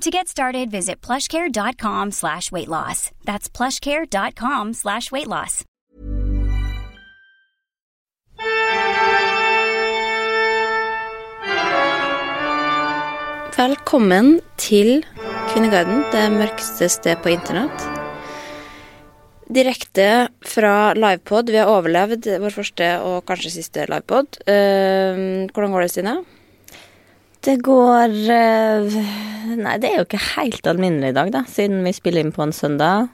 To get started, visit plushcare.com slash weight loss. That's plushcare.com slash weight loss. Velkommen til Kvinneguiden, det mørkeste sted på internett. Direkte fra livepod. Vi har overlevd vår første og kanskje siste livepod. Uh, hvordan går det, Stine? Det går eh, Nei, det er jo ikke helt alminnelig i dag, da, siden vi spiller inn på en søndag.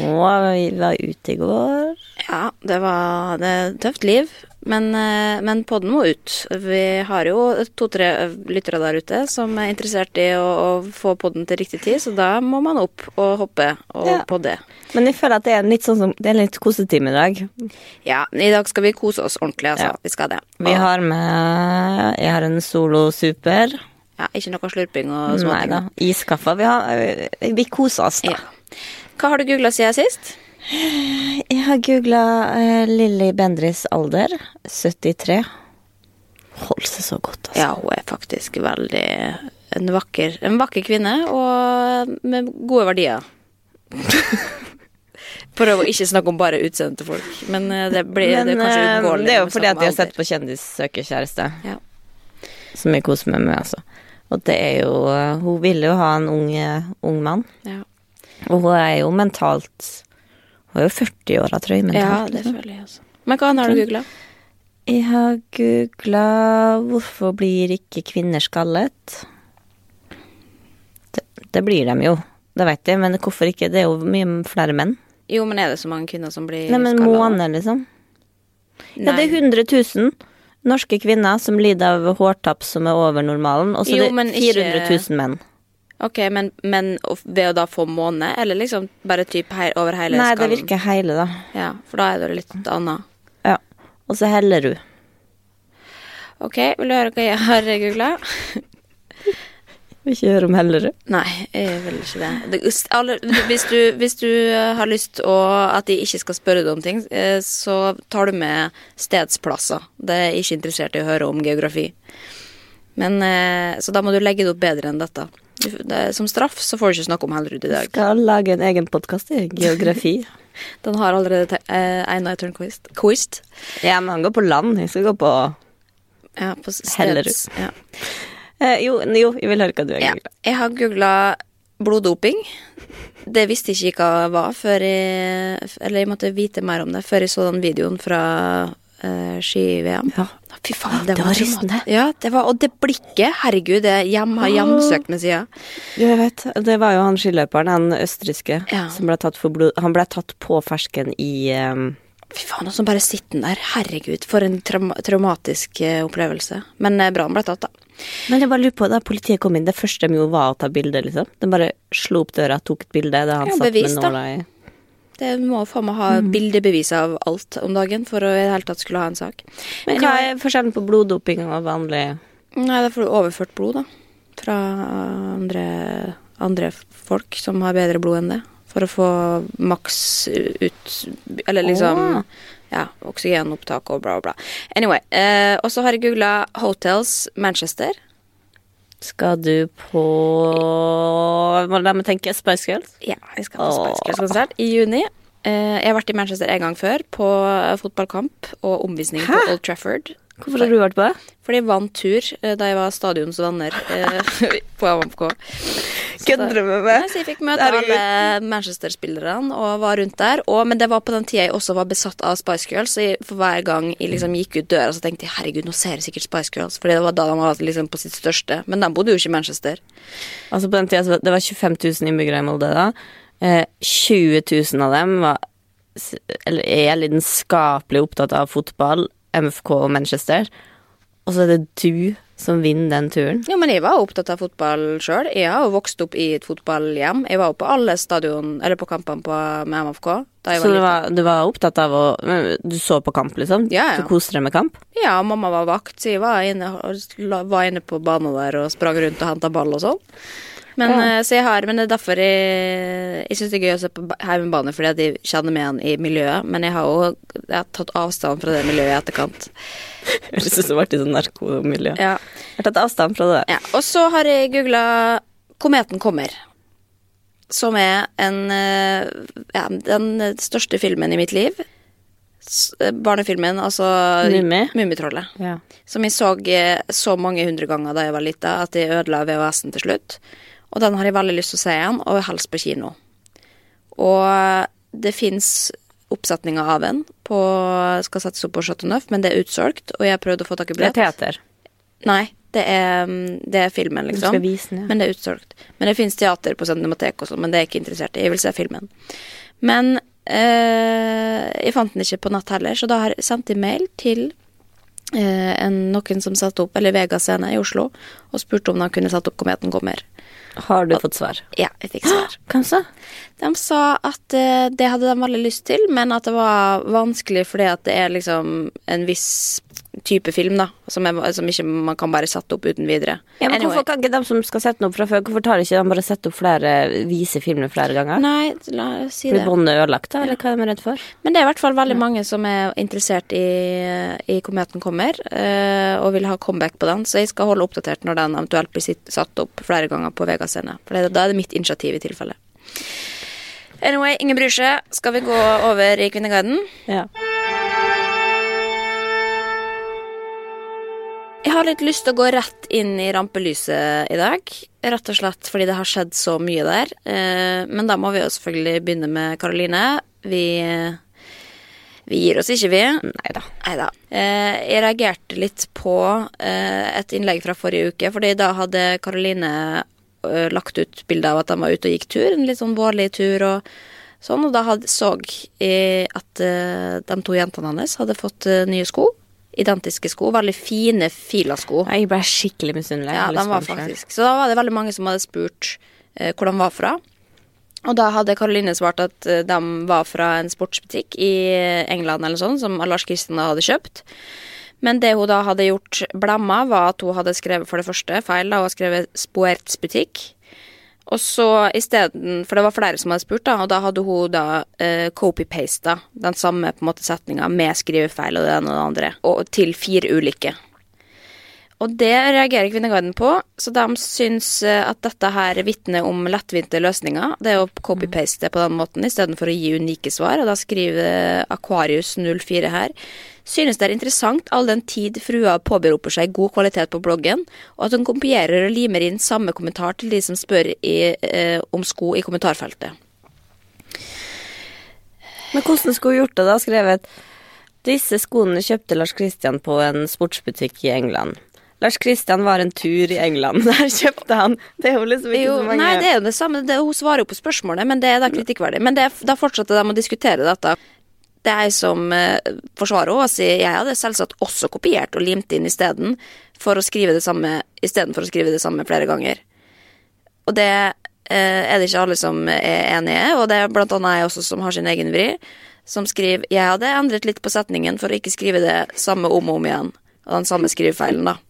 Og vi var ute i går. Ja, det var det et tøft liv. Men, eh, men podden må ut. Vi har jo to-tre lyttere der ute som er interessert i å, å få podden til riktig tid, så da må man opp og hoppe og Ja. podde. Men jeg føler at det er litt sånn som Det er litt kosetime i dag. Ja, i dag skal vi kose oss ordentlig, altså. Ja. Vi skal det. Vi har med Jeg har en Solo Super. ja, ikke noe slurping og Nei småting. da. Iskaffe. Vi, har, vi koser oss, da. Ja. Hva har du googla siden sist? Jeg har googla uh, Lilly Bendris alder. 73. Holder seg så godt, altså. Ja, hun er faktisk veldig en vakker, en vakker kvinne, og med gode verdier. Prøv å ikke snakke om bare utseendet til folk, men eh, det blir det er kanskje eh, uunngåelig. det er jo fordi at de har sett på Kjendis søker kjæreste. Ja. Som jeg koser meg med, altså. Og det er jo eh, Hun ville jo ha en ung, eh, ung mann. Ja. Og hun er jo mentalt Hun er jo 40 år, tror jeg. ja, det liksom. føler jeg også. Men hva har du googla? Jeg har googla 'Hvorfor blir ikke kvinner skallet?' Det, det blir de jo, det vet jeg, men hvorfor ikke? Det er jo mye flere menn. Jo, men er det så mange kvinner som blir Nei, men måneder, liksom. Ja, det er 100 000 norske kvinner som lider av hårtapp som er over normalen, og så er det men er ikke- 400 000 menn. Ok, men, men ved å da få måne, eller liksom bare typ hei, over hele Nei, det virker hele, da. Ja, for da er det litt annet. Ja. Og så heller du. Ok, vil du høre hva jeg har googla? Vil ikke høre om Hellerud. Nei, jeg vil ikke det. hvis, du, hvis du eh, har lyst å, at de ikke skal spørre deg om ting, eh, så tar du med stedsplasser. Det er ikke interessert i å høre om geografi. Men, eh, så da må du legge det opp bedre enn dette. Som straff så får du ikke snakke om Hellerud i dag. Skal lage en egen podkast i geografi. Den har allerede eh, Einar Tørnquist. Quist. ja, men han går på land. Jeg skal gå på Ja, på Hellerud. Ja. eh, jo, jo, jeg vil høre hva du har Ja. Jeg har googla bloddoping. Det visste jeg ikke hva var før jeg Eller jeg måtte vite mer om det før jeg så den videoen fra eh, ski-VM. Ja. Fy faen, det, Det var rystende. Ja, det var, og det blikket, herregud, det hjem, har hjemsøkt med sida. Jeg vet, Det var jo han skiløperen, han østerrikske, Ja. som ble tatt for blod Han ble tatt på fersken i um, Fy faen, og så bare sitter der. Herregud, for en trauma traumatisk uh, opplevelse. Men uh, bra han ble tatt, da. Men jeg bare lurer på, da politiet kom inn, det første de gjorde var å ta bilde, liksom. De bare slo opp døra, tok et bilde, Det han Ja, satt bevis, med nåla i Det må faen meg ha bildebevis av alt om dagen for å i det hele tatt skulle ha en sak. Men hva er forskjellen på bloddoping og vanlig Nei, da får du overført blod, da. Fra andre, andre folk som har bedre blod enn det. For å få maks ut Eller liksom oh. Ja, oksygenopptak og bla, bla. Anyway. Eh, og så har jeg googla Hotels Manchester. Skal du på La meg tenke Spice Girls? Ja, jeg skal på Spice Girls-konsert i juni. Eh, jeg har vært i Manchester en gang før, på fotballkamp og omvisning på Old Trafford. Hvorfor har du vært på det? Fordi jeg vant tur eh, da jeg var stadions venner eh, på AMK. Kødder du med meg? Så jeg fikk møte alle Manchester-spillerne og var rundt der. Og, men det var på den tida jeg også var besatt av Spice Girls, så jeg, for hver gang jeg liksom gikk ut døra, så tenkte jeg herregud, nå ser jeg sikkert Spice Girls, Fordi det var da de var liksom på sitt største. Men de bodde jo ikke i Manchester. Altså på den tida, så var- Det var 25 000 innbyggere i Molde da. Eh, 20 000 av dem var Eller er lidenskapelig opptatt av fotball, MFK og Manchester. Og så er det du som vinner den turen. Jo, men jeg var opptatt av fotball sjøl. Jeg har jo vokst opp i et fotballhjem. Jeg var jo på alle stadion, eller på kampene på, med MFK Så var du var, du var opptatt av å Du så på kamp, liksom? Ja, ja. Du koste deg med kamp? Ja, mamma var vakt, så jeg var inne, var inne på banen der og sprang rundt og henta ball og sånn. Men, Ja. eh, så jeg har, men det er derfor jeg, jeg syns det er gøy å se på ba- fordi at jeg kjenner meg igjen i miljøet. Men jeg har jo jeg har tatt avstand fra det miljøet i etterkant. Jeg synes det vært i sånn narkomiljø. Ja. Jeg har tatt avstand fra det. ja. Og så har jeg googla 'Kometen kommer'. Som er en eh, ja, den største filmen i mitt liv. Eh, Barnefilmen, altså Mummi? Mummitrollet. Ja. Som jeg så så mange hundre ganger da jeg var lita, at jeg ødela VHS-en til slutt. Og den har jeg veldig lyst til å se igjen, og helst på kino. Og det fins oppsetninger av den på skal settes opp på Chateau Neuf, men det er utsolgt, og jeg har prøvd å få tak i Det er teater. Nei, det er, mm, det er filmen, Du liksom. skal vise den, ja. Men det er utsolgt. Men det fins teater på Cinemateket og sånn, men det er jeg ikke interessert i. Jeg vil se filmen. Men eh, jeg fant den ikke på natt heller, så da har jeg sendt en mail til eh, en, noen som satte opp, eller Vega Scene i Oslo, og spurte om de kunne sette opp Kometen kommer. Har du fått svar? Ja, jeg fikk svar. Hvem sa? De sa at eh, det hadde de veldig lyst til, men at det var vanskelig fordi at det er liksom en viss type film, da, som, er, som ikke man kan bare sette opp uten videre. Ja, men Anyway. Hvorfor kan ikke de som skal sette den opp fra før, hvorfor tar ikke de bare sette opp flere, vise filmer flere ganger? Nei, la oss si Blir det. båndet ødelagt, da, eller hva er de redd for? Men det er i hvert fall veldig mange som er interessert i, i Kometen kommer, eh, og vil ha comeback på den, så jeg skal holde oppdatert når den eventuelt blir sitt, satt opp flere ganger på Vegas scene. For det, da er det mitt initiativ i tilfelle. Anyway, ingen bryr seg. Skal vi gå over i Kvinneguiden? Ja. Jeg har litt lyst til å gå rett inn i rampelyset i dag. Rett og slett fordi det har skjedd så mye der. Eh, Men da må vi jo selvfølgelig begynne med Karoline. Vi, vi gir oss ikke, vi. Nei da. Eh, jeg reagerte litt på eh, et innlegg fra forrige uke, fordi da hadde Karoline lagt ut bilde av at de var ute og gikk tur, en litt sånn vårlig tur og sånn, og da hadde, så jeg at de to jentene hennes hadde fått nye sko. Identiske sko. Veldig fine Fila-sko. Jeg ble skikkelig misunnelig. Ja, de var faktisk. Så da var det veldig mange som hadde spurt eh, hvor de var fra. Og da hadde Karoline svart at eh, de var fra en sportsbutikk i England eller sånn, som Lars Kristian hadde kjøpt. Men det hun da hadde gjort blemma, var at hun hadde skrevet for det første feil. da, Hun hadde skrevet Spoerts butikk. Og så isteden For det var flere som hadde spurt, da, og da hadde hun da eh, copy-pasta den samme på en måte setninga med skrivefeil og det ene og det andre, og til fire ulike. Og det reagerer Kvinneguiden på, så de syns eh, at dette her vitner om lettvinte løsninger. Det er å copy-paste på den måten istedenfor å gi unike svar. Og da skriver Aquarius04 her. Synes det er interessant all den tid frua påberoper seg god kvalitet på bloggen, og at hun kopierer og limer inn samme kommentar til de som spør i, eh, om sko i kommentarfeltet. Men hvordan skulle hun gjort det, da? Skrevet Disse skoene kjøpte Lars Christian på en sportsbutikk i England. Lars Kristian var en tur i England. Der kjøpte han Det er jo liksom ikke Jo, så mange nei, det er jo det samme. Det, hun svarer jo på spørsmålet, men det er da kritikkverdig. Men det, da fortsetter de å diskutere dette. Det er jeg som eh, forsvarer henne og sier jeg hadde selvsagt også kopiert og limt inn isteden for å skrive det samme istedenfor å skrive det samme flere ganger. Og det eh, er det ikke alle som er enige, og det er blant annet jeg også som har sin egen vri, som skriver jeg hadde endret litt på setningen for å ikke skrive det samme om og om igjen, og den samme skrivefeilen, da.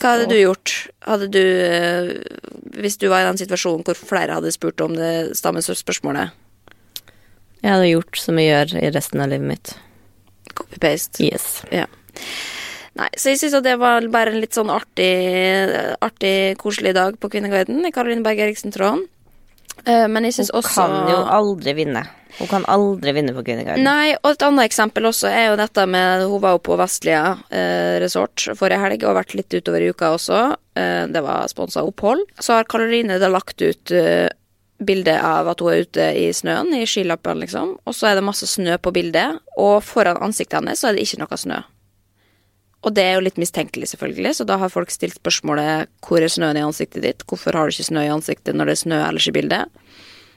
Hva hadde du gjort? Hadde du eh, Hvis du var i den situasjonen hvor flere hadde spurt om det samme spørsmålet? Jeg hadde gjort som jeg gjør i resten av livet mitt. Copy-paste. Yes. Ja. Nei, så jeg syns det var bare en litt sånn artig, artig koselig dag på Kvinneguiden i Karoline Berg Eriksen-tråden. Eh, Men jeg syns Hun kan jo aldri vinne. Hun kan aldri vinne på Kvinneguiden. Nei, og et annet eksempel også er jo dette med Hun var jo på Vestlia eh, resort forrige helg og vært litt utover i uka også. Eh, det var sponsa opphold. Så har Karoline da lagt ut eh, bilde av at hun er ute i snøen, i skilappene, liksom. Og så er det masse snø på bildet, og foran ansiktet hennes så er det ikke noe snø. Og det er jo litt mistenkelig, selvfølgelig, så da har folk stilt spørsmålet hvor er snøen i ansiktet ditt? Hvorfor har du ikke snø i ansiktet når det er snø ellers i bildet?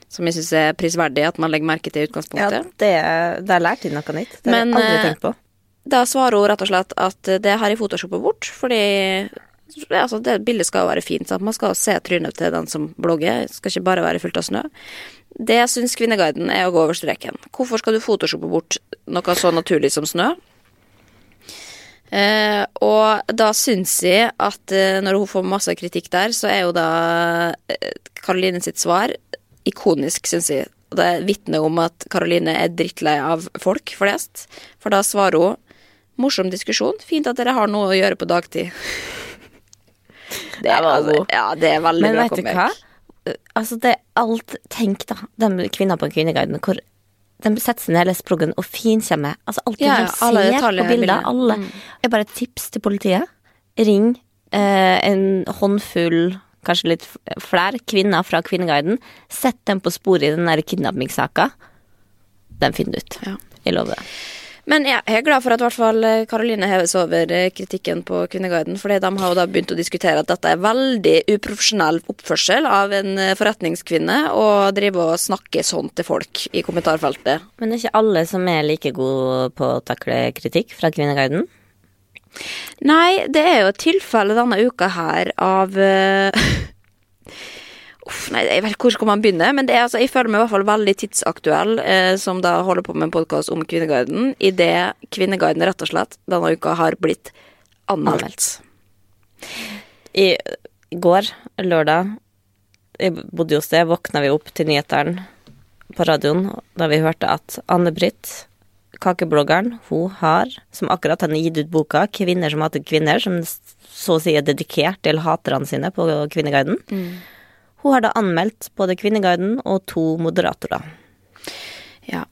Som jeg syns er prisverdig at man legger merke til i Ja, utgangspunktet. det, er lært inn noe nytt. Det har jeg aldri eh, tenkt på. Da svarer hun rett og slett at det har jeg photoshoppa bort, fordi altså, det bildet skal jo være fint. Sant? Man skal jo se trynet til den som blogger, det skal ikke bare være fullt av snø. Det syns Kvinneguiden er å gå over streken. Hvorfor skal du photoshoppe bort noe så naturlig som snø? Eh, og da syns jeg at eh, når hun får masse kritikk der, så er jo da eh, Karoline sitt svar ikonisk, syns jeg. Og det vitner om at Karoline er drittlei av folk flest. For da svarer hun morsom diskusjon, fint at dere har noe å gjøre på dagtid. Det er, var altså, ja, det er veldig Men bra vet du hva? Altså, det er alt Tenk, da, de kvinner på Kvinneguiden, hvor de setter seg ned leser bloggen og finkjemmer. Altså, alt Ja, de ser detaljer på bilder. Alle. Mm. er bare et tips til politiet. Ring eh, en håndfull, kanskje litt flere, kvinner fra Kvinneguiden. Sett dem på sporet i den der kidnappingssaka. Den finner du ut. Ja. Jeg lover det. Men jeg er glad for at i hvert fall Karoline heves over eh, kritikken på Kvinneguiden, for de har jo da begynt å diskutere at dette er veldig uprofesjonell oppførsel av en eh, forretningskvinne å drive og snakke sånn til folk i kommentarfeltet. Men det er ikke alle som er like gode på å takle kritikk fra Kvinneguiden. Nei, det er jo et tilfelle denne uka her av eh, Uff, nei, jeg vet ikke hvor skal man begynne, men det er, altså, jeg føler meg i hvert fall veldig tidsaktuell, eh, som da holder på med en podkast om Kvinneguiden, idet Kvinneguiden rett og slett denne uka har blitt anmeldt. I går, lørdag, jeg bodde hos det, våkna vi opp til nyhetene på radioen da vi hørte at Anne-Britt, kakebloggeren, hun har, som akkurat har gitt ut boka 'Kvinner som hater kvinner', som så å si er dedikert til haterne sine på Kvinneguiden, hun har da anmeldt både Kvinneguiden og to moderatorer. Ja.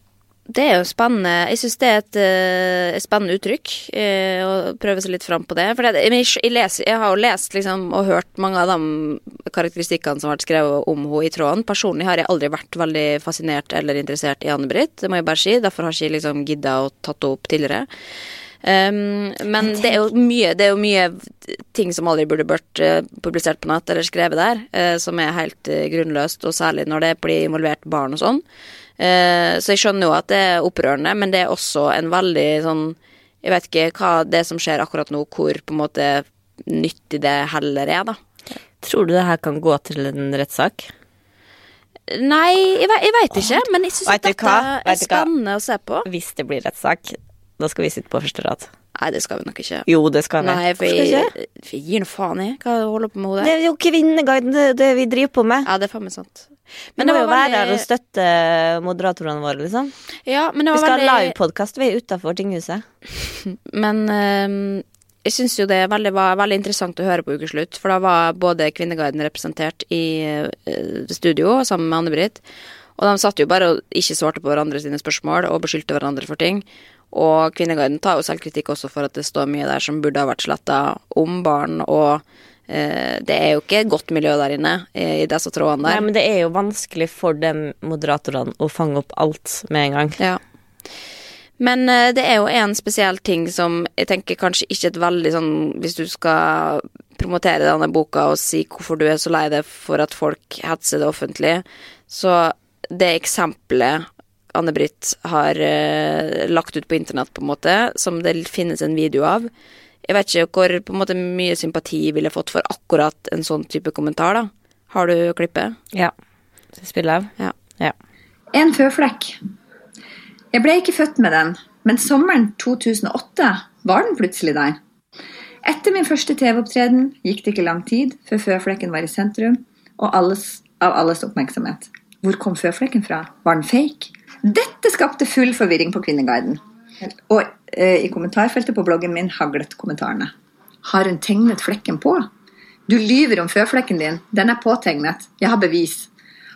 Det er jo spennende. Jeg syns det er et et spennende uttrykk eh, å prøve seg litt fram på det. For det, jeg, jeg, leser, jeg har jo lest liksom, og hørt mange av de karakteristikkene som har vært skrevet om henne i tråden. Personlig har jeg aldri vært veldig fascinert eller interessert i Anne-Britt, det må jeg bare si. Derfor har jeg ikke liksom gidda å tatt det opp tidligere. Um, men det er, mye, det er jo mye ting som aldri burde vært eh, publisert på nett eller skrevet der, uh, som er helt uh, grunnløst, og særlig når det blir involvert barn og sånn. Uh, så jeg skjønner jo at det er opprørende, men det er også en veldig sånn Jeg vet ikke hva det som skjer akkurat nå, hvor på en måte nyttig det heller er, da. Tror du det her kan gå til en rettssak? Nei, jeg, jeg veit ikke, men jeg syns dette er spennende å se på. Hvis det blir rettssak, da skal vi sitte på første rad. Nei, det skal vi nok ikke. Jo, det skal vi. Nei, for jeg, jeg gir nå faen i hva du holder på med Det hodet. er jo Kvinneguiden, det, det vi driver på med. Ja, det er faen meg sant. Men det må jo være veldig- her og støtte moderatorene våre, liksom. Ja, men det Vi var skal ha veldig livepodkast, vi er utafor tinghuset. Men um, jeg syns jo det veldig, var veldig interessant å høre på Ukeslutt, for da var både Kvinneguiden representert i uh, studio sammen med Anne-Britt, og de satt jo bare og ikke svarte på hverandre sine spørsmål og beskyldte hverandre for ting. Og Kvinneguiden tar jo selvkritikk også for at det står mye der som burde ha vært sletta om barn, og eh, det er jo ikke et godt miljø der inne eh, i disse trådene der. Nei, men det er jo vanskelig for de moderatorene å fange opp alt med en gang. Ja. Men eh, det er jo en spesiell ting som jeg tenker kanskje ikke et veldig sånn Hvis du skal promotere denne boka og si hvorfor du er så lei deg for at folk hetser det offentlige, så det eksempelet Anne-Britt har eh, lagt ut på internett, på en måte, som det finnes en video av Jeg vet ikke hvor på en måte mye sympati ville fått for akkurat en sånn type kommentar, da. Har du klippet? Ja. Spill av? Ja. Ja. En føflekk. Jeg ble ikke født med den, men sommeren 2008 var den plutselig der. Etter min første TV-opptreden gikk det ikke lang tid før føflekken var i sentrum og alles, av alles oppmerksomhet. Hvor kom føflekken fra? Var den fake? Dette skapte full forvirring på Kvinneguiden. Og eh, i kommentarfeltet på bloggen min haglet kommentarene. Har hun tegnet flekken på? Du lyver om føflekken din. Den er påtegnet. Jeg har bevis.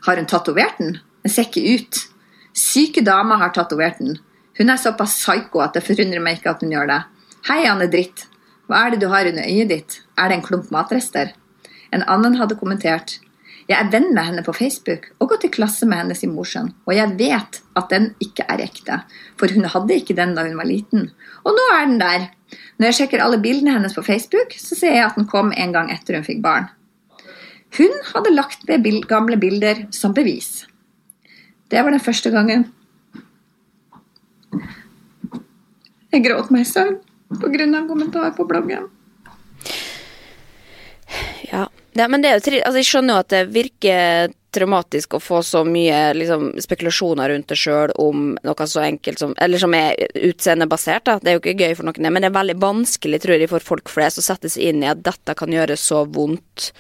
Har hun tatovert den? Den ser ikke ut. Syke dama har tatovert den. Hun er såpass psyko at det forundrer meg ikke at hun gjør det. Hei, Anne Dritt. Hva er det du har under øyet ditt? Er det en klump matrester? En annen hadde kommentert. Jeg er venn med henne på Facebook og gått i klasse med hennes i Mosjøen, og jeg vet at den ikke er ekte, for hun hadde ikke den da hun var liten. Og nå er den der. Når jeg sjekker alle bildene hennes på Facebook, så ser jeg at den kom en gang etter hun fikk barn. Hun hadde lagt ved gamle bilder som bevis. Det var den første gangen. Jeg gråt meg i søvn pga. en kommentar på bloggen. Ja. Ja men det er jo altså, jeg skjønner jo at det virker traumatisk å få så mye liksom, spekulasjoner rundt det sjøl om noe så enkelt som Eller som er utseendebasert, da. Det er jo ikke gøy for noen, men det er veldig vanskelig, tror jeg, for folk flest å sette seg inn i at dette kan gjøre så vondt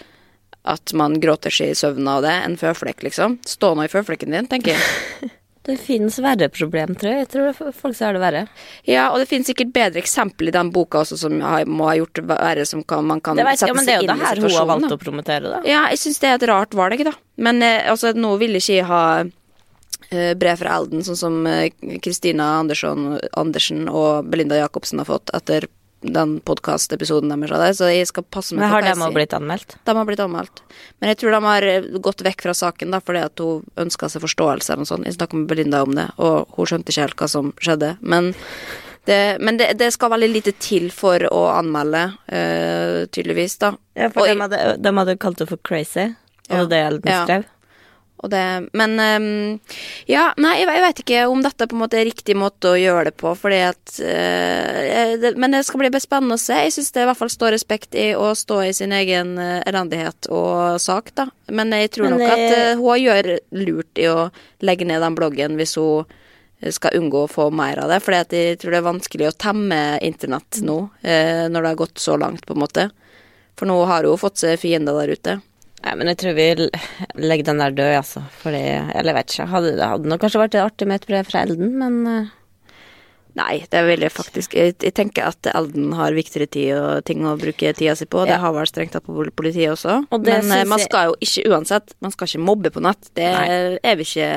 at man gråter seg i søvn av det. En føflekk, liksom. Stå nå i føflekken din, tenker jeg. Det finnes verre problem, tror jeg. Jeg tror folk som har det verre. Ja, og det finnes sikkert bedre eksempel i den boka også som har, må ha gjort verre, som kan, man kan vet, sette ja, men det er jo det her hun har valgt å promotere, da. Ja, jeg syns det er et rart valg, da. Men eh, altså, nå vil ikke jeg ha eh, brev fra Elden, sånn som eh, Kristina Andersson, Andersen og Belinda Jacobsen har fått etter den podkastepisoden deres av det, så jeg skal passe meg Men har de òg blitt anmeldt? De har blitt anmeldt. Men jeg tror de har eh, gått vekk fra saken da, fordi at hun ønska seg forståelse eller noe sånt. Jeg snakka med Belinda om det, og hun skjønte ikke helt hva som skjedde. Men det, men det, det skal veldig lite til for å anmelde, uh, tydeligvis, da. Ja, for de hadde, de hadde kalt det for crazy, og Ja. det Ja. skrev. Og det, men ehm, ja, nei, jeg, jeg vet ikke om dette på en måte er riktig måte å gjøre det på, fordi at uh, det, Men det skal bli spennende å se. Jeg syns det i hvert fall står respekt i å stå i sin egen eh, elendighet og sak, da. Men jeg tror Men nok at eh, hun gjør lurt i å legge ned den bloggen hvis hun skal unngå å få mer av det, fordi jeg tror det er vanskelig å temme internett nå, uh, når det har gått så langt, på en måte. For nå har hun fått seg fiender der ute. Nei, men jeg tror vi legger den der død, altså. Fordi Eller jeg vet ikke. Hadde, det hadde nok kanskje vært artig med et brev fra Elden, men eh, Nei, det vil jeg faktisk Jeg, jeg tenker at Elden har viktigere tid og ting å bruke tida si på. Det har vel strengt tatt på politiet også. Og Men eh, man skal jo ikke uansett Man skal ikke mobbe på nett. Det Nei. er vi ikke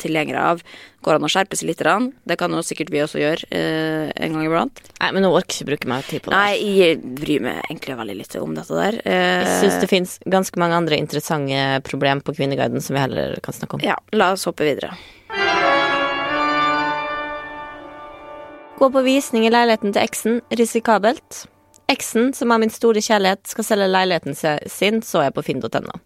tilhengere av. Går an å skjerpe seg litt. Det kan jo sikkert vi også gjøre eh, en gang iblant. Nei, men nå orker jeg ikke bruke mer tid på det. Nei, jeg bryr meg egentlig veldig lite om dette der. Eh, Jeg syns det fins ganske mange andre interessante problem på Kvinneguiden som vi heller kan snakke om. Ja, la oss hoppe videre. Gå på visning i leiligheten til eksen, risikabelt. Eksen, som er min store kjærlighet, skal selge leiligheten sin, så jeg på finn.no.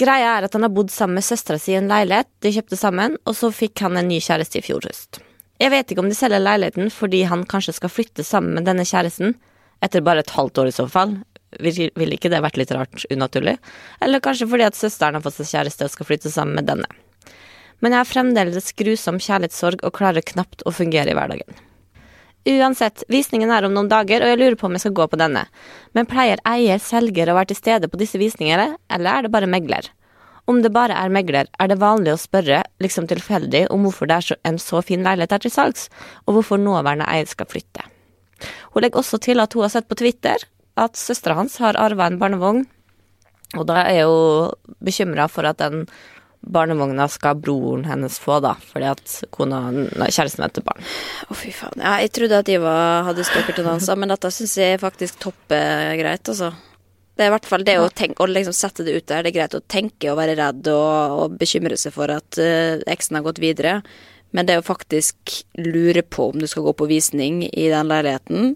Greia er at han har bodd sammen med søstera si i en leilighet de kjøpte sammen, og så fikk han en ny kjæreste i fjor høst. Jeg vet ikke om de selger leiligheten fordi han kanskje skal flytte sammen med denne kjæresten, etter bare et halvt år i så fall. Vil ville ikke det vært litt rart unaturlig? Eller kanskje fordi at søsteren har fått seg kjæreste og skal flytte sammen med denne. Men jeg har fremdeles grusom kjærlighetssorg og klarer knapt å fungere i hverdagen. Uansett, visningen er om noen dager, og jeg lurer på om jeg skal gå på denne. Men pleier eier, selger å være til stede på disse visningene, eller er det bare megler? Om det bare er megler, er det vanlig å spørre, liksom tilfeldig, om hvorfor det er en så fin leilighet er til salgs, og hvorfor nåværende eier skal flytte. Hun legger også til at hun har sett på Twitter at søstera hans har arva en barnevogn, og da er hun bekymra for at den barnevogna skal broren hennes få, da, fordi at kona, nei, kjæresten venter barn. Å, fy faen. Ja, jeg trodde at de var, hadde stalkertendenser, men dette syns jeg faktisk topper greit, altså. Det er i hvert fall det å tenke, å liksom sette det ut der. Det er greit å tenke og være redd og, og bekymre seg for at uh, eksen har gått videre. Men det å faktisk lure på om du skal gå på visning i den leiligheten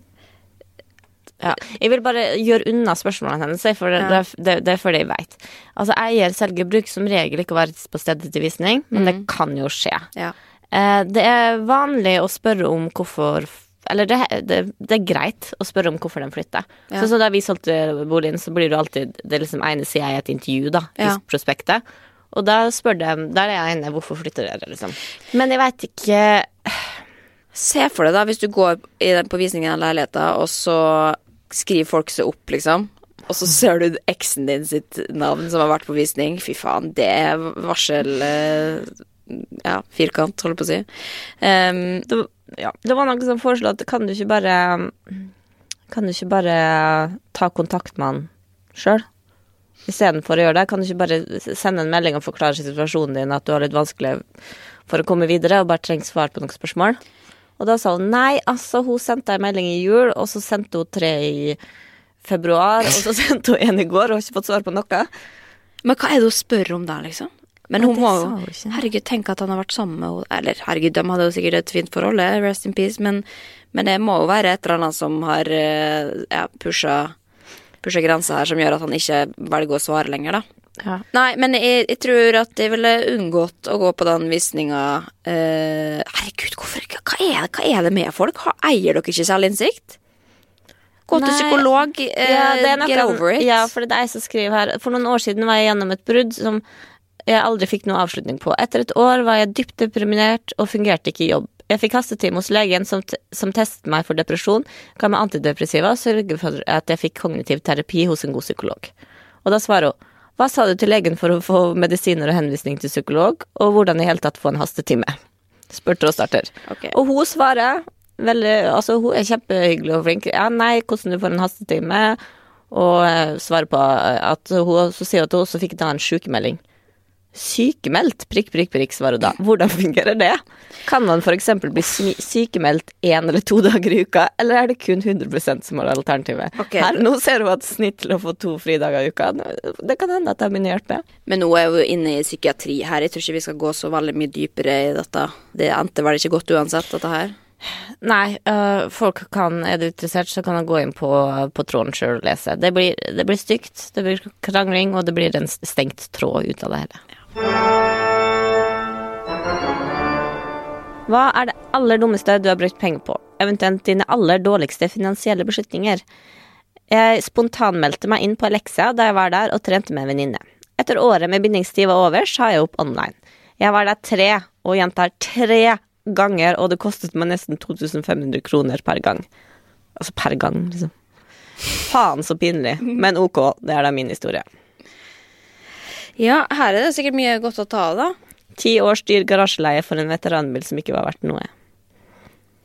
Ja. Jeg vil bare gjøre unna spørsmålene hennes, for det, Ja. det, det, det er fordi jeg vet. Altså, eier selger bruk som regel ikke å være på stedet til visning, men det kan jo skje. Ja. Eh, det er vanlig å spørre om hvorfor Eller det, det, det er greit å spørre om hvorfor den flytter. Ja. Så, så da vi solgte boligen, så blir det alltid Det liksom ene sida i et intervju, da, i prospektet. Og da spør de Der er jeg ene, hvorfor flytter dere, liksom. Men jeg veit ikke Se for deg da, hvis du går på visningen av leiligheta, og så skriver folk seg opp, liksom. Og så ser du eksen din sitt navn som har vært på visning. Fy faen, det er varsel eh, Ja, firkant, holder på å si. Um, det, ja, det var noen som foreslo at kan du ikke bare Kan du ikke bare ta kontakt med han sjøl? Istedenfor å gjøre det, kan du ikke bare sende en melding og forklare situasjonen din, at du har litt vanskelig for å komme videre og bare trenger svar på noen spørsmål? Og da sa hun nei, altså, hun sendte en melding i jul, og så sendte hun tre i februar, og så sendte hun en i går, og har ikke fått svar på noe. men hva er det hun spør om da, liksom? Men hun må jo. Herregud, tenk at han har vært sammen med henne Eller herregud, de hadde jo sikkert et fint forhold, rest in peace, men, men det må jo være et eller annet som har eh, ja, pusha pusha grensa her, som gjør at han ikke velger å svare lenger, da. Ja. Nei, men jeg, jeg tror at jeg ville unngått å gå på den visninga eh, Herregud, hvorfor ikke? Hva er, hva er det med folk? Eier dere ikke selvinnsikt? Gå til psykolog. Eh, Ja, noe- get over it. Ja, for det er jeg som skriver her. For noen år siden var jeg gjennom et brudd som jeg aldri fikk noe avslutning på. Etter et år var jeg dypt deprimert og fungerte ikke i jobb. Jeg fikk hastetime hos legen som, som testet meg for depresjon, ga meg antidepressiva og sørget for at jeg fikk kognitiv terapi hos en god psykolog. Og da svarer hun hva sa du til legen for å få medisiner og henvisning til psykolog, og hvordan i hele tatt få en hastetime? Spurte rådstarter. Okay. Og hun svarer veldig Altså, hun er kjempehyggelig og flink. Ja, nei, hvordan du får en hastetime, og eh, svarer på at hun Så sier at hun også fikk da en sykemelding. Sykemeldt? Prikk, prikk, prikk, svarer da. Hvordan fungerer det? Kan man f.eks. bli sykemeldt én eller to dager i uka, eller er det kun 100% som er alternativet? Okay. Her, nå ser hun at snitt til å få to fridager i uka. Det kan hende at det begynner å hjelpe. Men nå er hun inne i psykiatri her. Jeg tror ikke vi skal gå så veldig mye dypere i dette. Det endte vel ikke godt uansett, dette her. Nei, øh, folk kan, er du interessert, så kan du gå inn på, på tråden sjøl og lese. Det blir, det blir stygt, det blir krangling, og det blir en stengt tråd ut av det hele. Hva er det aller dummeste du har brukt penger på? Eventuelt dine aller dårligste finansielle beslutninger? Jeg spontanmeldte meg inn på Alexia da jeg var der og trente med en venninne. Etter året med bindingstid var over, sa jeg opp online. Jeg var der tre, og gjentar tre ganger, og det kostet meg nesten 2500 kroner per gang. Altså per gang, liksom. Faen så pinlig. Men ok, det er da min historie. Ja, her er det sikkert mye godt å ta av, da. Ti års dyr garasjeleie for en veteranbil som ikke var verdt noe.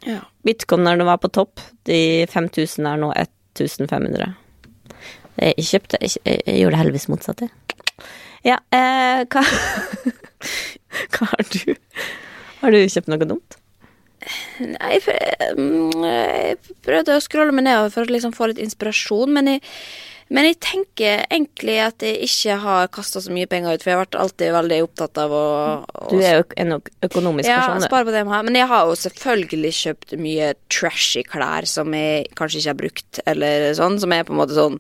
Ja. Bitcoinerne var på topp, de 5000 er nå 1500. Jeg kjøpte Jeg, jeg, gjorde det heldigvis motsatt, jeg. Ja, eh, hva Hva har du? Har du kjøpt noe dumt? Nei, mm, jeg prøvde å scrolle meg nedover for å liksom få litt inspirasjon, men jeg, men jeg tenker egentlig at jeg ikke har kasta så mye penger ut, for jeg har vært alltid veldig opptatt av å, å Du er jo en øk- økonomisk ja, person. du. spare på det jeg har. Men jeg har jo selvfølgelig kjøpt mye trashy klær som jeg kanskje ikke har brukt, eller sånn, som er på en måte sånn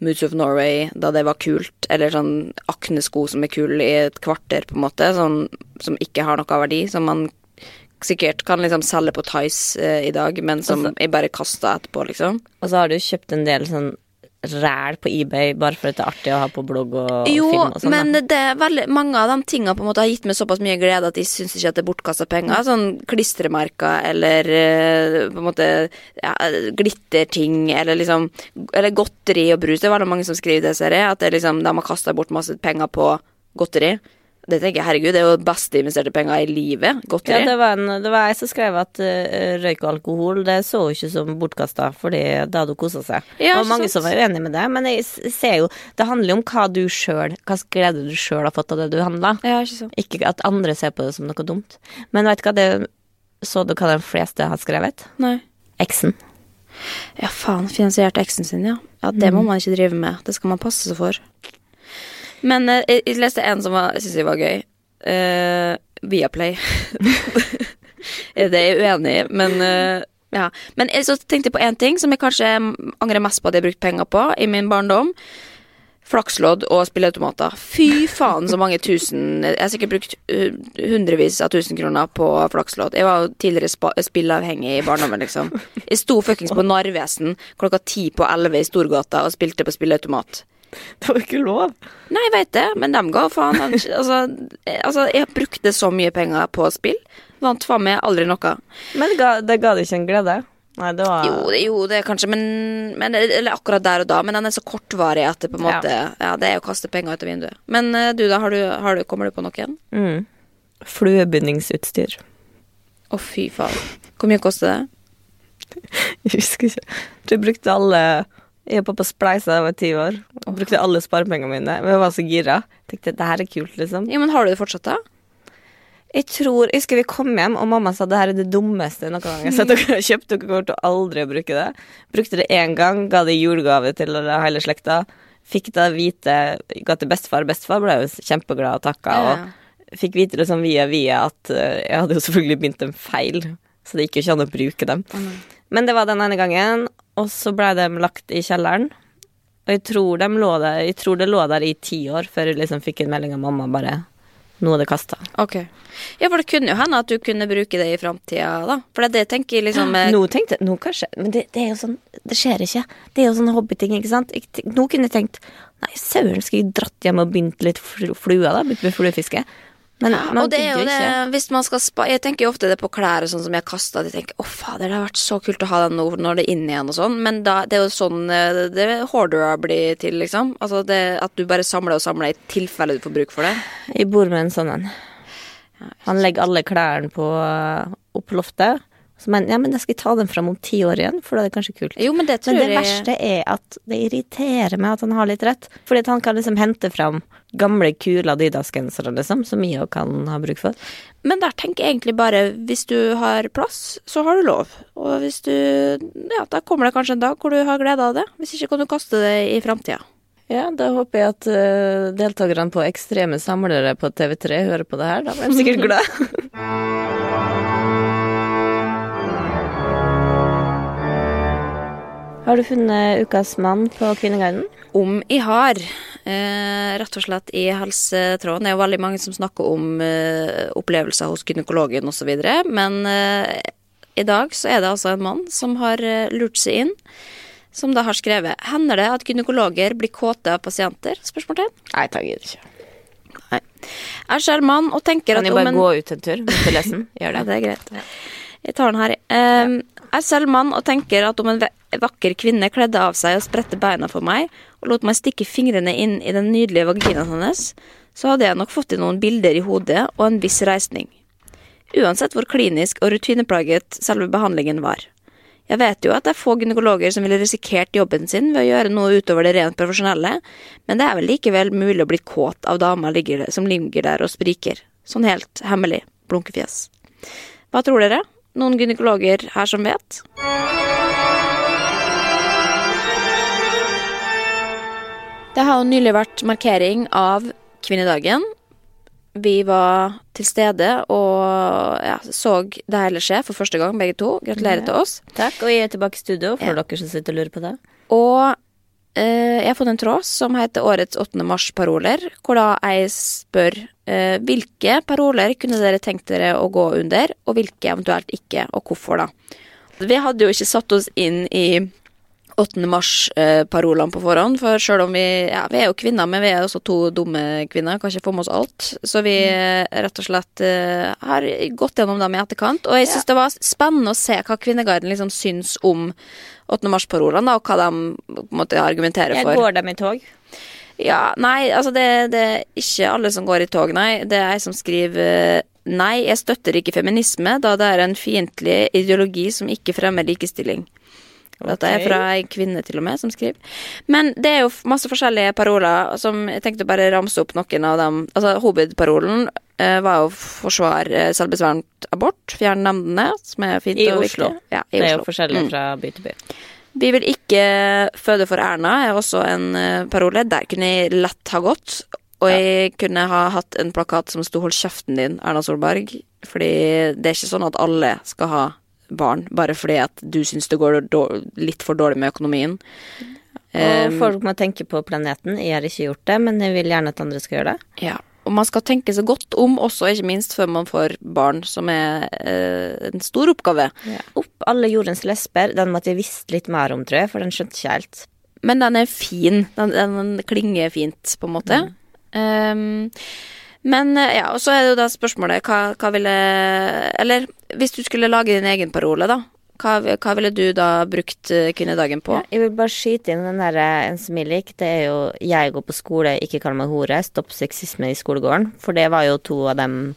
Moods of Norway da det var kult, eller sånn Akne-sko som er kule i et kvarter, på en måte, sånn som ikke har noe verdi, som man sikkert kan liksom selge på Tice eh, i dag, men som Altså- jeg bare kasta etterpå, liksom. Og så har du kjøpt en del sånn ræl på eBay bare for at det er artig å ha på blogg og Jo, film og sånn. men det er veldig mange av de tingene på en måte har gitt meg såpass mye glede at jeg syns ikke at det er bortkasta penger. Sånn klistremerker eller eh, på en måte ja, glitterting eller liksom Eller godteri og brus. Det er veldig mange som skriver det, ser jeg. At det liksom, de har kasta bort masse penger på godteri. Det tenker jeg, herregud, det er jo beste investerte penger i livet. Ja, det var, en, det var jeg som skrev at uh, røyk og alkohol det så jo ikke som bortkasta, fordi da hadde hun kosa seg. Ja, var mange sant? som var uenig med det, men jeg ser jo Det handler jo om hva du sjøl Hva glede du sjøl har fått av det du handla. Ja, ikke sant. Ikke at andre ser på det som noe dumt. Men vet du hva det Så du hva de fleste har skrevet? Nei. Eksen. Ja, faen. Finansiert eksen sin, ja. Ja, Det må man ikke drive med. Det skal man passe seg for. Men eh, jeg, leste en som var- jeg var gøy. Uh, Viaplay. det er jeg uenig i, men uh, ja. Men så tenkte jeg på én ting som jeg kanskje angrer mest på at jeg har brukt penger på i min barndom. Flakslodd og spilleautomater. Fy faen så mange tusen Jeg har sikkert brukt uh, hundrevis av tusen kroner på flakslodd. Jeg var tidligere spilleavhengig i barndommen, liksom. Jeg sto fuckings på Narvesen klokka ti på elleve i Storgata og spilte på spilleautomat. Det var ikke lov. Nei, jeg vet det, men dem ga faen. Altså, eh, altså, jeg brukte så mye penger på spill. Vant faen meg aldri noe. Men det ga, det ga det ikke en glede? Nei, det var Jo, det, jo, det kanskje, men, men Eller akkurat der og da, men den er så kortvarig at det på en måte Ja, det er å kaste penger ut av vinduet. Men eh, du, da, har du, har du, kommer du på noen? mm. Fluebindingsutstyr. Å, fy faen. Hvor mye koster det? Jeg husker ikke. Jeg brukte alle Jeg jobba på Spleisa da jeg var ti år. Og brukte alle sparepengene mine. Men jeg var så gira. Tenkte det her er kult, liksom. Ja, men har du det fortsatt, da? Jeg tror, jeg husker vi kom hjem, og mamma sa det her er det dummeste noen gang har sett dere har kjøpt. Dere kommer til å aldri bruke det. Brukte det én gang, ga det i julegave til hele slekta. Fikk da vite Ga til bestefar. Bestefar ble jo kjempeglad og takka. Ja. Og fikk vite det sånn via via at eh, jeg hadde jo selvfølgelig begynt en feil, så det gikk jo ikke an å bruke dem. Men det var den ene gangen, og så ble de lagt i kjelleren. Og jeg tror, de lå der, jeg tror det lå der i ti år før jeg liksom fikk en melding av mamma bare Nå er det kasta. Okay. Ja, for det kunne jo hende at du kunne bruke det i framtida, da. For det er det jeg tenker liksom eh, Nå tenkte jeg, nå kanskje Men det, det er jo sånn Det skjer ikke. Det er jo sånn hobbyting, ikke sant. Jeg, nå kunne jeg tenkt Nei, søren, skal jeg dratt hjem og begynt litt flua, da? Begynt med fluefiske? Men og det er jo det, hvis man skal spa Jeg tenker jo ofte det på klær og sånn som jeg har kasta. Jeg tenker å fader, det har vært så kult å ha den nå når det er inne igjen og sånn. Men da, det er jo sånn eh, det hoarderer blir til, liksom. Altså det at du bare samler og samler i tilfelle du får bruk for det. Jeg bor med en sånn en. Han legger alle klærne på opp på loftet. Så men, ja, men jeg skal ta den fram om ti år igjen, for da er det kanskje kult. Jo, men det Men det verste er at det irriterer meg at han har litt rett. Fordi at han kan liksom hente fram gamle, kule Adidas-gensere, liksom, som jeg kan ha bruk for. Men der tenker jeg egentlig bare hvis du har plass, så har du lov. Og hvis du Ja, da kommer det kanskje en dag hvor du har glede av det. Hvis ikke kan du kaste det i framtida. Ja, da håper jeg at uh, deltakerne på Ekstreme samlere på TV3 hører på det her. Da blir de sikkert glad. Har du funnet ukas mann på Kvinneguiden? Om jeg har. Eh, rett og slett i helsetråden. Det er jo veldig mange som snakker om eh, opplevelser hos gynekologen osv. Men eh, i dag så er det altså en mann som har eh, lurt seg inn. Som da har skrevet Hender det at gynekologer blir kåte av pasienter? Spørsmålstegn. Nei, takk, gidder ikke. Nei. Jeg ser mann og tenker Kan at om bare gå ut en tur mens du leser den? Gjør Ja, det. det er greit. Jeg tar den her. Um, jeg er selv mann og tenker at om en vakker kvinne kledde av seg og spredte beina for meg, og lot meg stikke fingrene inn i den nydelige vaginaen hennes, så hadde jeg nok fått inn noen bilder i hodet og en viss reisning. Uansett hvor klinisk og rutineplaget selve behandlingen var. Jeg vet jo at det er få gynekologer som ville risikert jobben sin ved å gjøre noe utover det rent profesjonelle, men det er vel likevel mulig å bli kåt av damer som ligger der og spriker. Sånn helt hemmelig. Blunkefjes. Hva tror dere? Noen gynekologer her som vet? Det har jo nylig vært markering av kvinnedagen. Vi var til stede og ja, så det hele skje for første gang, begge to. Gratulerer til oss. Takk, og jeg er tilbake i studio for Ja. dere som sitter og lurer på det. Og jeg har fått en tråd som heter Årets 8. mars-paroler, hvor da jeg spør eh, hvilke paroler kunne dere tenkt dere å gå under, og hvilke eventuelt ikke, og hvorfor da. Vi hadde jo ikke satt oss inn i 8. mars-parolene på forhånd, for selv om vi ja, vi er jo kvinner, men vi er også to dumme kvinner, kan ikke få med oss alt. Så vi eh, rett og slett eh, har gått gjennom dem i etterkant. Og jeg syns det var spennende å se hva Kvinneguiden liksom syns om 8. mars-parolene, og hva de måtte argumentere Jeg for. går dem i tog. Ja, nei, altså det, det er ikke alle som går i tog, nei. Det er jeg som skriver eh, Nei, jeg støtter ikke feminisme, da det er en fiendtlig ideologi som ikke fremmer likestilling. Dette er fra ei kvinne til og med som skriver. Men det er jo masse forskjellige paroler som jeg tenkte bare ramse opp noen av dem. Altså Hovedparolen var jo forsvare eh, selvbesvarende abort, fjerne nemndene, som er fint I og Oslo. viktig. Ja, i Det er jo forskjellig Mm. fra by til by. Vi vil ikke føde for Erna, er også en eh, parole. Der kunne jeg lett ha gått. Og jeg kunne ha hatt en plakat som sto 'Hold kjeften din, Erna Solberg'. Fordi det er ikke sånn at alle skal ha barn bare fordi at du syns det går litt for dårlig med økonomien. Og folk må tenke på planeten. Jeg har ikke gjort det, men jeg vil gjerne at andre skal gjøre det. Ja. Og man skal tenke seg godt om også, ikke minst før man får barn, som er eh, en stor oppgave. Opp alle jordens lesber. Den måtte jeg visst litt mer om, tror jeg, for den skjønte ikke helt. Men den er fin. Den, den klinger fint, på en måte. Um, men eh, ja, og så er det jo da spørsmålet hva, hva ville Eller hvis du skulle lage din egen parole, da. Hva, hva ville du da brukt eh, kvinnedagen på? Ja, jeg vil bare skyte inn den der eh, en som jeg liker. Det er jo 'Jeg går på skole, ikke kall meg hore'. Stopp sexisme i skolegården. For det var jo to av dem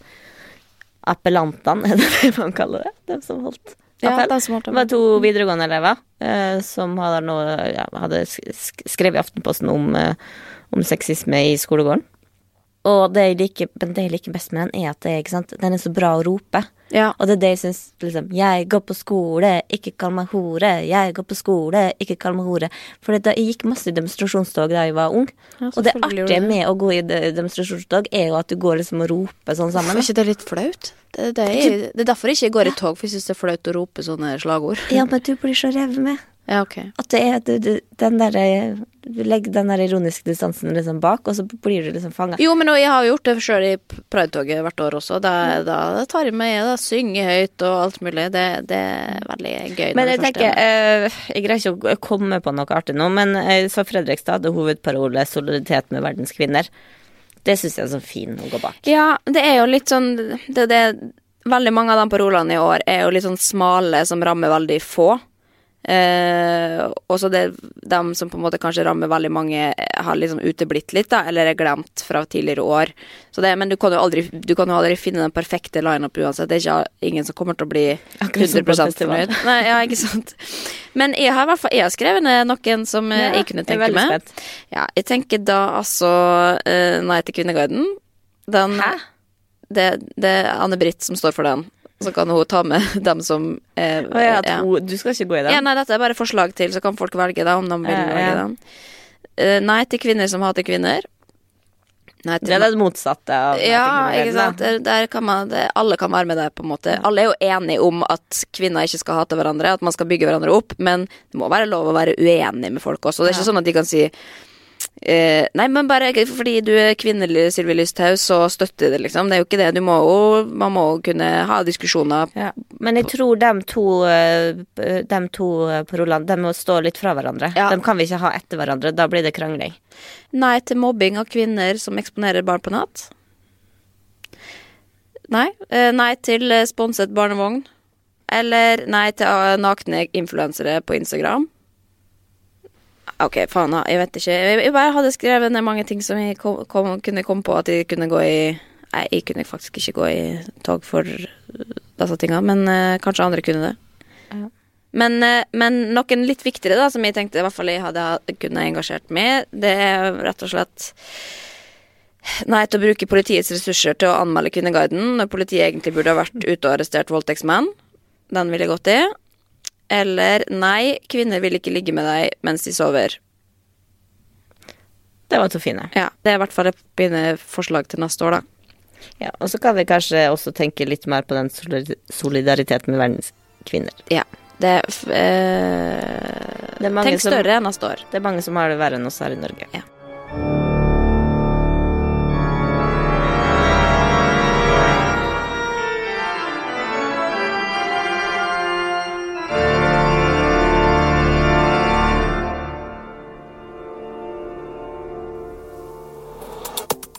appellantene, er det det man kaller det? Dem som holdt Ja, appell. de som holdt Det var to videregående elever eh, som hadde, noe, ja, hadde sk- sk- skrevet i Aftenposten om, eh, om sexisme i skolegården. Og det jeg liker, men det jeg liker best med den, er at det, sant, den er så bra å rope. Ja. Og det er det jeg syns liksom, Jeg går på skole, ikke kall meg hore. Jeg går på skole, ikke kall meg hore. For det, jeg gikk masse i demonstrasjonstog da jeg var ung. Ja, og det artige det. med å gå i demonstrasjonstog, er jo at du går liksom og roper sånn sammen. Er ikke det litt flaut? Det, det, er, det er derfor jeg ikke går i tog, for jeg syns det er flaut å rope sånne slagord. Ja, men du blir så revet med. Ja, okay. At det er du, du, den der Du legger den der ironiske distansen liksom bak, og så blir du liksom fanga. Jo, men jeg har gjort det sjøl i Pride-toget hvert år også. Da, da tar jeg med da synger høyt og alt mulig. Det, det er veldig gøy. Men jeg tenker, er- eh, jeg greier ikke å komme på noe artig nå, men eh, så Fredrikstad hadde hovedparole 'solidaritet med verdens kvinner'. Det syns jeg er så fin å gå bak. Ja, det er jo litt sånn det, det, Veldig mange av de parolene i år er jo litt sånn smale som rammer veldig få. Eh, og så det dem som på en måte kanskje rammer veldig mange, eh, har liksom uteblitt litt, da, eller er glemt fra tidligere år. Så det, men du kan jo aldri, du kan jo aldri finne den perfekte lineup uansett. Det er ikke ingen som kommer til å bli Akkurat som 100 på fornøyd. Nei, ja, ikke sant. Men jeg har i hvert fall jeg har skrevet ned noen som ja, jeg kunne tenke meg. Ja, jeg tenker da altså uh, Nei til Kvinneguiden. Den, Hæ? Det, det er Anne-Britt som står for den. Så kan hun ta med dem som eh, Å ja, ja. hun- du skal ikke gå i den? Ja, nei, dette er bare forslag til, så kan folk velge da, om de vil Ja, ja. velge den. Uh, nei til kvinner som hater kvinner. Nei Det er det motsatte av ja, ikke sant. Der, der kan man, det, alle kan være med der, på en måte. Alle er jo enige om at kvinner ikke skal hate hverandre, at man skal bygge hverandre opp, men det må være lov å være uenig med folk også. Det er ikke sånn at de kan si eh, Nei, men bare fordi du er kvinnelig Sylvi Lysthaug, så støtter det, liksom. Det er jo ikke det. Du må jo Man må kunne ha diskusjoner. Ja. Men jeg tror de to, eh, de to eh, parolene De må stå litt fra hverandre. Ja. De kan vi ikke ha etter hverandre. Da blir det krangling. Nei til mobbing av kvinner som eksponerer barn på natt. Nei. Eh, nei til sponset barnevogn. Eller nei til nakne influensere på Instagram. Ok, faen. Jeg vet ikke. Jeg bare hadde skrevet ned mange ting som jeg kom, kom, kunne komme på at jeg kunne gå i Nei, jeg kunne faktisk ikke gå i tog for disse tinga, men uh, kanskje andre kunne det. Men, uh, men noen litt viktigere, da, som jeg tenkte i hvert fall jeg hadde kunne engasjert med, det er rett og slett Nei til å bruke politiets ressurser til å anmelde Kvinneguiden når politiet egentlig burde ha vært ute og arrestert voldtektsmenn. Den ville jeg gått i. Eller nei, kvinner vil ikke ligge med deg mens de sover. Det var to fine. Ja, Det er i hvert fall et mine forslag til neste år, da. Ja, og så kan vi kanskje også tenke litt mer på den solidariteten med verdens kvinner. Ja. Det, eh, Det Tenk som- større neste år. Det er mange som har det verre enn oss her i Norge. Ja.